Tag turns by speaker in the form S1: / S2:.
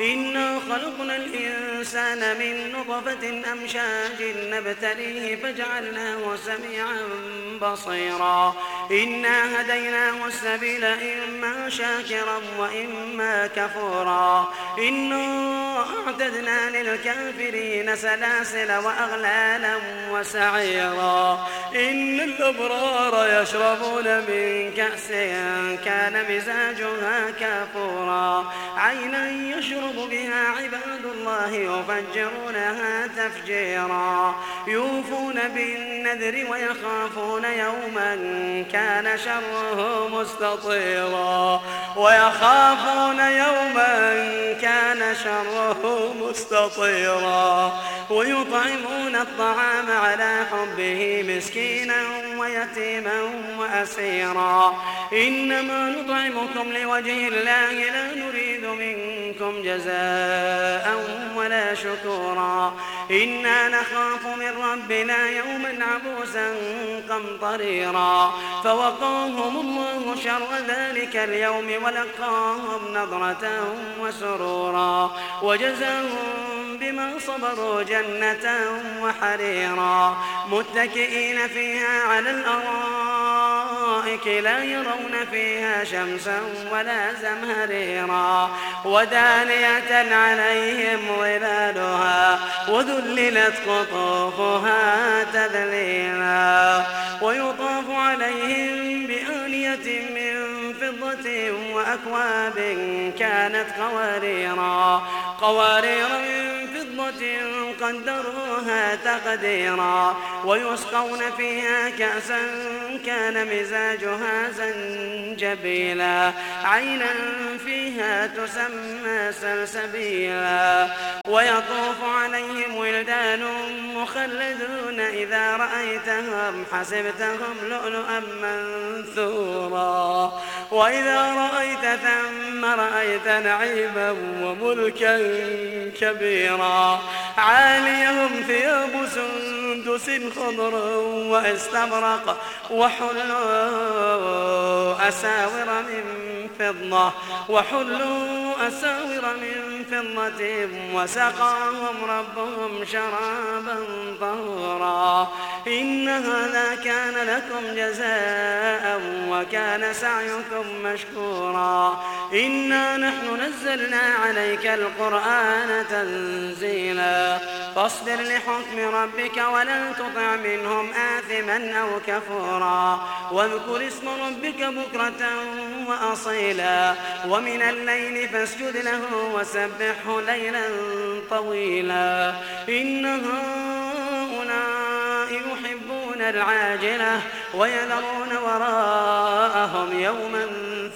S1: إنا خلقنا الإنسان من نطفة أمشاج نبتليه فجعلناه سميعا بصيرا. إنا هديناه السبيل إما شاكرا وإما كفورا. إنا أعتدنا للكافرين سلاسل وأغلالا وسعيرا. إن الأبرار يشربون من كأس كان مزاجها كافورا. عينا يشرب بها عباد الله يفجرونها تفجيرا. يوفون بالنذر ويخافون يوما كان شره مستطيرا. ويخافون يوما كان شره مستطيرا. ويطعمون الطعام على حبه مسكينا ويتيما وأسيرا. إنما نطعمكم لوجه الله لا نريد منكم جزاء. ولا شكورا إنا نخاف من ربنا يوما عبوسا قمطريرا. فوقاهم الله شر ذلك اليوم ولقاهم نظرة وسرورا. وجزاهم بما صبروا جنة وحريرا. متكئين فيها على الأرائك لا يرون فيها شمسا ولا زمهريرا. ودانية عليهم ظلالها. وذللت قطوفها تذليلا ويطاف عليهم بآنية من فضة وأكواب كانت قواريرا قوارير من قدروها تقديرا ويسقون فيها كأسا كان مزاجها زنجبيلا. عينا فيها تسمى سلسبيلا. ويطوف عليهم ولدان مخلدون إذا رأيتهم حسبتهم لؤلؤا منثورا. وإذا رأيت ثم رأيت نعيما وملكا كبيرا. عاليهم ثياب سندس خضر واستبرق وحلوا أساور من فضة وحلوا أساور من فضة وسقاهم ربهم شرابا طهورا. إن هذا كان لكم جزاء وكان سعيكم مشكورا. إنا نحن نزلنا عليك القرآن تنزيلا. فاصبر لحكم ربك ولا تطع منهم آثما أو كفورا. واذكر اسم ربك بكرة وأصيلا. ومن الليل فاسجد له وسبحه ليلا طويلا. إن هؤلاء يحبون العاجلة ويذرون وراءهم يوما